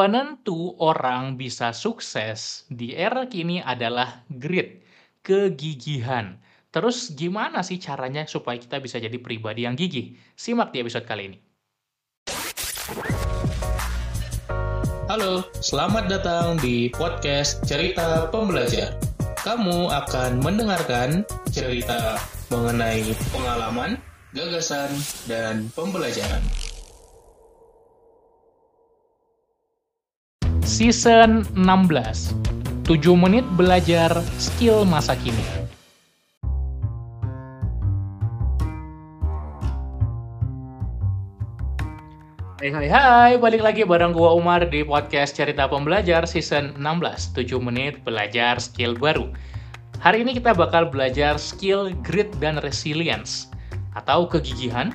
Penentu orang bisa sukses di era kini adalah grit, kegigihan. Terus gimana sih caranya supaya kita bisa jadi pribadi yang gigih? Simak di episode kali ini. Halo, selamat datang di podcast Cerita Pembelajar. Kamu akan mendengarkan cerita mengenai pengalaman, gagasan, dan pembelajaran. Season 16 7 menit belajar skill masa kini. Hai hai hai, balik lagi bareng gua Umar di podcast Cerita Pembelajar season 16 7 menit belajar skill baru. Hari ini kita bakal belajar skill grit dan resilience Atau kegigihan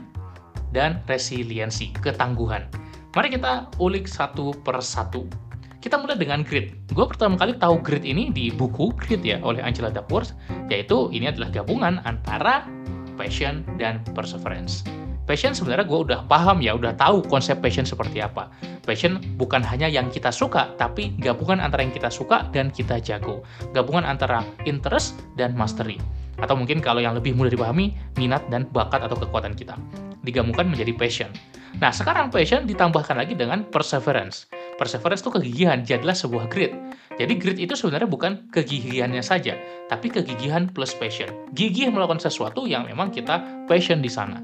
dan resiliensi, ketangguhan. Mari kita ulik satu per satu kita mulai dengan grit. Gue pertama kali tahu grit ini di buku Grit ya oleh Angela Duckworth, yaitu ini adalah gabungan antara passion dan perseverance. Passion sebenarnya gue udah paham ya, udah tahu konsep passion seperti apa. Passion bukan hanya yang kita suka, tapi gabungan antara yang kita suka dan kita jago. Gabungan antara interest dan mastery. Atau mungkin kalau yang lebih mudah dipahami, minat dan bakat atau kekuatan kita. Digabungkan menjadi passion. Nah, sekarang passion ditambahkan lagi dengan perseverance perseverance itu kegigihan, jadilah sebuah grit. Jadi grit itu sebenarnya bukan kegigihannya saja, tapi kegigihan plus passion. Gigih melakukan sesuatu yang memang kita passion di sana.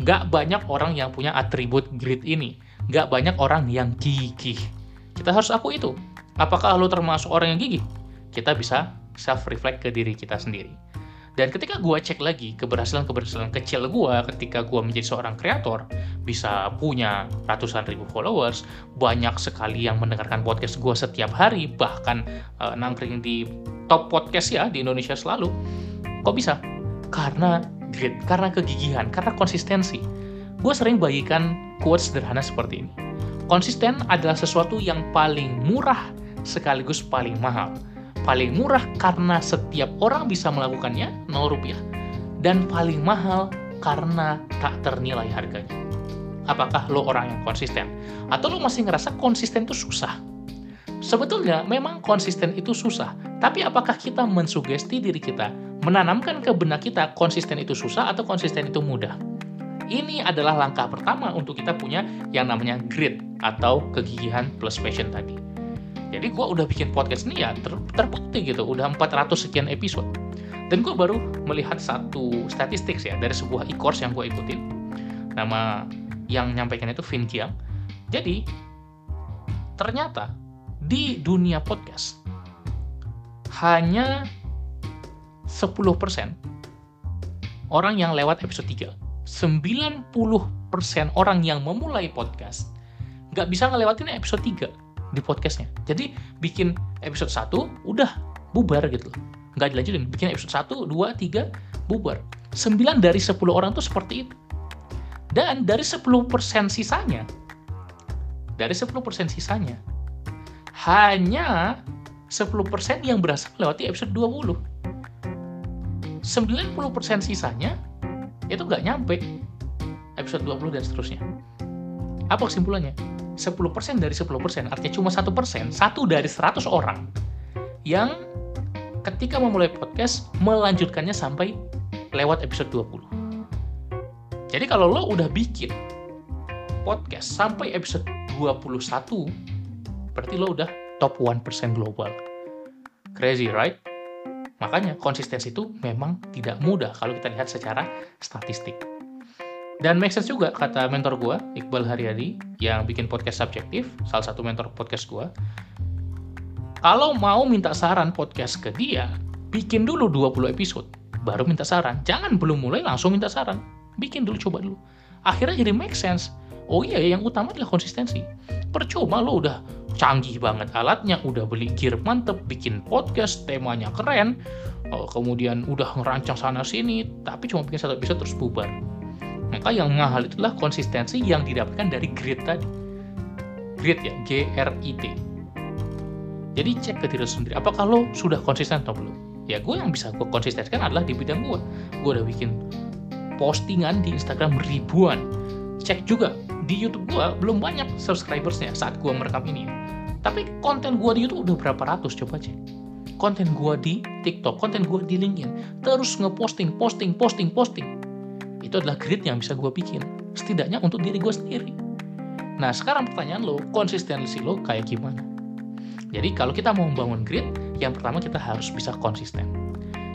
Gak banyak orang yang punya atribut grit ini. Gak banyak orang yang gigih. Kita harus aku itu. Apakah lo termasuk orang yang gigih? Kita bisa self-reflect ke diri kita sendiri. Dan ketika gue cek lagi keberhasilan-keberhasilan kecil gue ketika gue menjadi seorang kreator, bisa punya ratusan ribu followers, banyak sekali yang mendengarkan podcast gue setiap hari, bahkan uh, nangkring di top podcast ya di Indonesia selalu. Kok bisa? Karena grit, karena kegigihan, karena konsistensi. Gue sering bagikan quotes sederhana seperti ini. Konsisten adalah sesuatu yang paling murah sekaligus paling mahal paling murah karena setiap orang bisa melakukannya 0 rupiah dan paling mahal karena tak ternilai harganya. Apakah lo orang yang konsisten? Atau lo masih ngerasa konsisten itu susah? Sebetulnya memang konsisten itu susah, tapi apakah kita mensugesti diri kita, menanamkan ke benak kita konsisten itu susah atau konsisten itu mudah? Ini adalah langkah pertama untuk kita punya yang namanya grit atau kegigihan plus passion tadi. Jadi gue udah bikin podcast ini ya ter terbukti gitu, udah 400 sekian episode. Dan gue baru melihat satu statistik ya dari sebuah e-course yang gue ikutin. Nama yang nyampaikan itu Vin Kiang. Jadi ternyata di dunia podcast hanya 10% orang yang lewat episode 3. 90% orang yang memulai podcast nggak bisa ngelewatin episode 3 di podcastnya. Jadi bikin episode 1 udah bubar gitu. Nggak dilanjutin. Bikin episode 1, 2, 3, bubar. 9 dari 10 orang tuh seperti itu. Dan dari 10% sisanya, dari 10% sisanya, hanya 10% yang berhasil melewati episode 20. 90% sisanya itu nggak nyampe episode 20 dan seterusnya. Apa kesimpulannya? 10% dari 10%, artinya cuma 1%, satu dari 100 orang yang ketika memulai podcast melanjutkannya sampai lewat episode 20. Jadi kalau lo udah bikin podcast sampai episode 21, berarti lo udah top 1% global. Crazy, right? Makanya konsistensi itu memang tidak mudah kalau kita lihat secara statistik. Dan make sense juga kata mentor gue, Iqbal Haryadi, yang bikin podcast subjektif, salah satu mentor podcast gue. Kalau mau minta saran podcast ke dia, bikin dulu 20 episode, baru minta saran. Jangan belum mulai langsung minta saran. Bikin dulu, coba dulu. Akhirnya jadi make sense. Oh iya, yang utama adalah konsistensi. Percuma lo udah canggih banget alatnya, udah beli gear mantep, bikin podcast, temanya keren, oh, kemudian udah ngerancang sana sini, tapi cuma bikin satu episode terus bubar maka yang mahal itulah konsistensi yang didapatkan dari grit tadi. Grit ya, G-R-I-T. Jadi cek ke diri sendiri, apakah lo sudah konsisten atau belum? Ya gue yang bisa gue konsistenkan adalah di bidang gue. Gue udah bikin postingan di Instagram ribuan. Cek juga di YouTube gue belum banyak subscribersnya saat gue merekam ini. Tapi konten gue di YouTube udah berapa ratus coba cek. Konten gue di TikTok, konten gue di LinkedIn, terus ngeposting, posting, posting, posting. Itu adalah grid yang bisa gue bikin. Setidaknya untuk diri gue sendiri. Nah sekarang pertanyaan lo, konsistensi lo kayak gimana? Jadi kalau kita mau membangun grid, yang pertama kita harus bisa konsisten.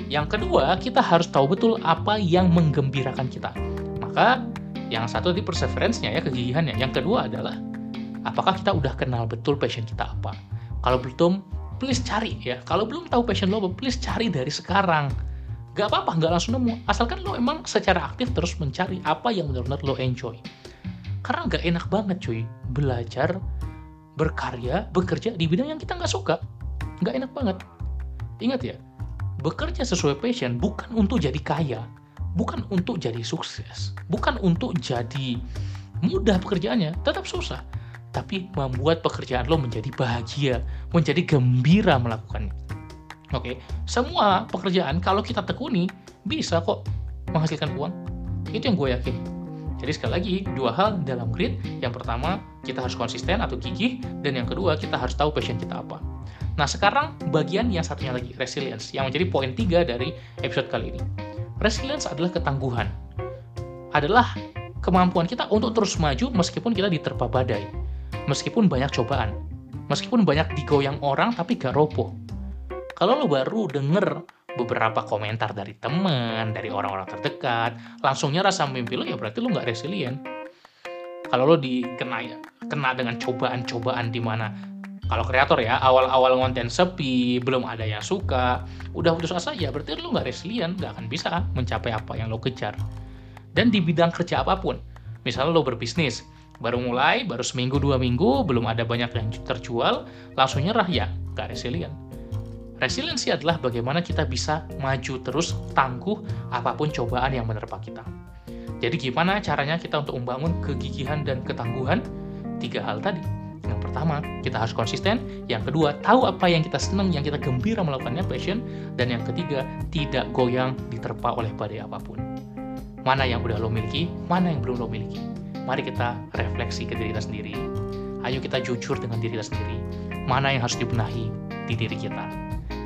Yang kedua, kita harus tahu betul apa yang menggembirakan kita. Maka yang satu di perseverance-nya ya, kegigihannya. Yang kedua adalah apakah kita udah kenal betul passion kita apa. Kalau belum, please cari ya. Kalau belum tahu passion lo, please cari dari sekarang. Gak apa-apa, gak langsung nemu. Asalkan lo emang secara aktif terus mencari apa yang benar-benar lo enjoy. Karena gak enak banget cuy, belajar, berkarya, bekerja di bidang yang kita nggak suka. Gak enak banget. Ingat ya, bekerja sesuai passion bukan untuk jadi kaya, bukan untuk jadi sukses, bukan untuk jadi mudah pekerjaannya, tetap susah. Tapi membuat pekerjaan lo menjadi bahagia, menjadi gembira melakukannya. Oke, semua pekerjaan kalau kita tekuni bisa kok menghasilkan uang. Itu yang gue yakin. Jadi sekali lagi, dua hal dalam grid. Yang pertama, kita harus konsisten atau gigih. Dan yang kedua, kita harus tahu passion kita apa. Nah, sekarang bagian yang satunya lagi, resilience. Yang menjadi poin tiga dari episode kali ini. Resilience adalah ketangguhan. Adalah kemampuan kita untuk terus maju meskipun kita diterpa badai. Meskipun banyak cobaan. Meskipun banyak digoyang orang tapi gak roboh. Kalau lo baru denger beberapa komentar dari teman, dari orang-orang terdekat, langsungnya rasa mimpi lo ya berarti lo nggak resilient. Kalau lo dikena kena dengan cobaan-cobaan di mana kalau kreator ya awal-awal konten sepi belum ada yang suka udah putus asa ya berarti lo nggak resilient nggak akan bisa mencapai apa yang lo kejar dan di bidang kerja apa pun misalnya lo berbisnis baru mulai baru seminggu dua minggu belum ada banyak yang terjual langsung nyerah ya nggak resilient Resiliensi adalah bagaimana kita bisa maju terus tangguh apa pun cobaan yang menerpa kita. Jadi gimana caranya kita untuk membangun kegigihan dan ketangguhan? Tiga hal tadi. Yang pertama, kita harus konsisten. Yang kedua, tahu apa yang kita senang, yang kita gembira melakukannya, passion. Dan yang ketiga, tidak goyang diterpa oleh badai apa pun. Mana yang udah lo miliki, mana yang belum lo miliki. Mari kita refleksi ke diri kita sendiri. Ayo kita jujur dengan diri kita sendiri. Mana yang harus dibenahi di diri kita.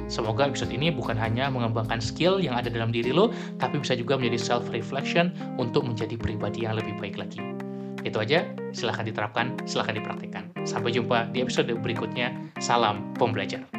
Semoga episode ini bukan hanya mengembangkan skill yang ada dalam diri lo, tapi bisa juga menjadi self-reflection untuk menjadi pribadi yang lebih baik lagi. Itu aja, silahkan diterapkan, silahkan dipraktikkan. Sampai jumpa di episode berikutnya. Salam pembelajar.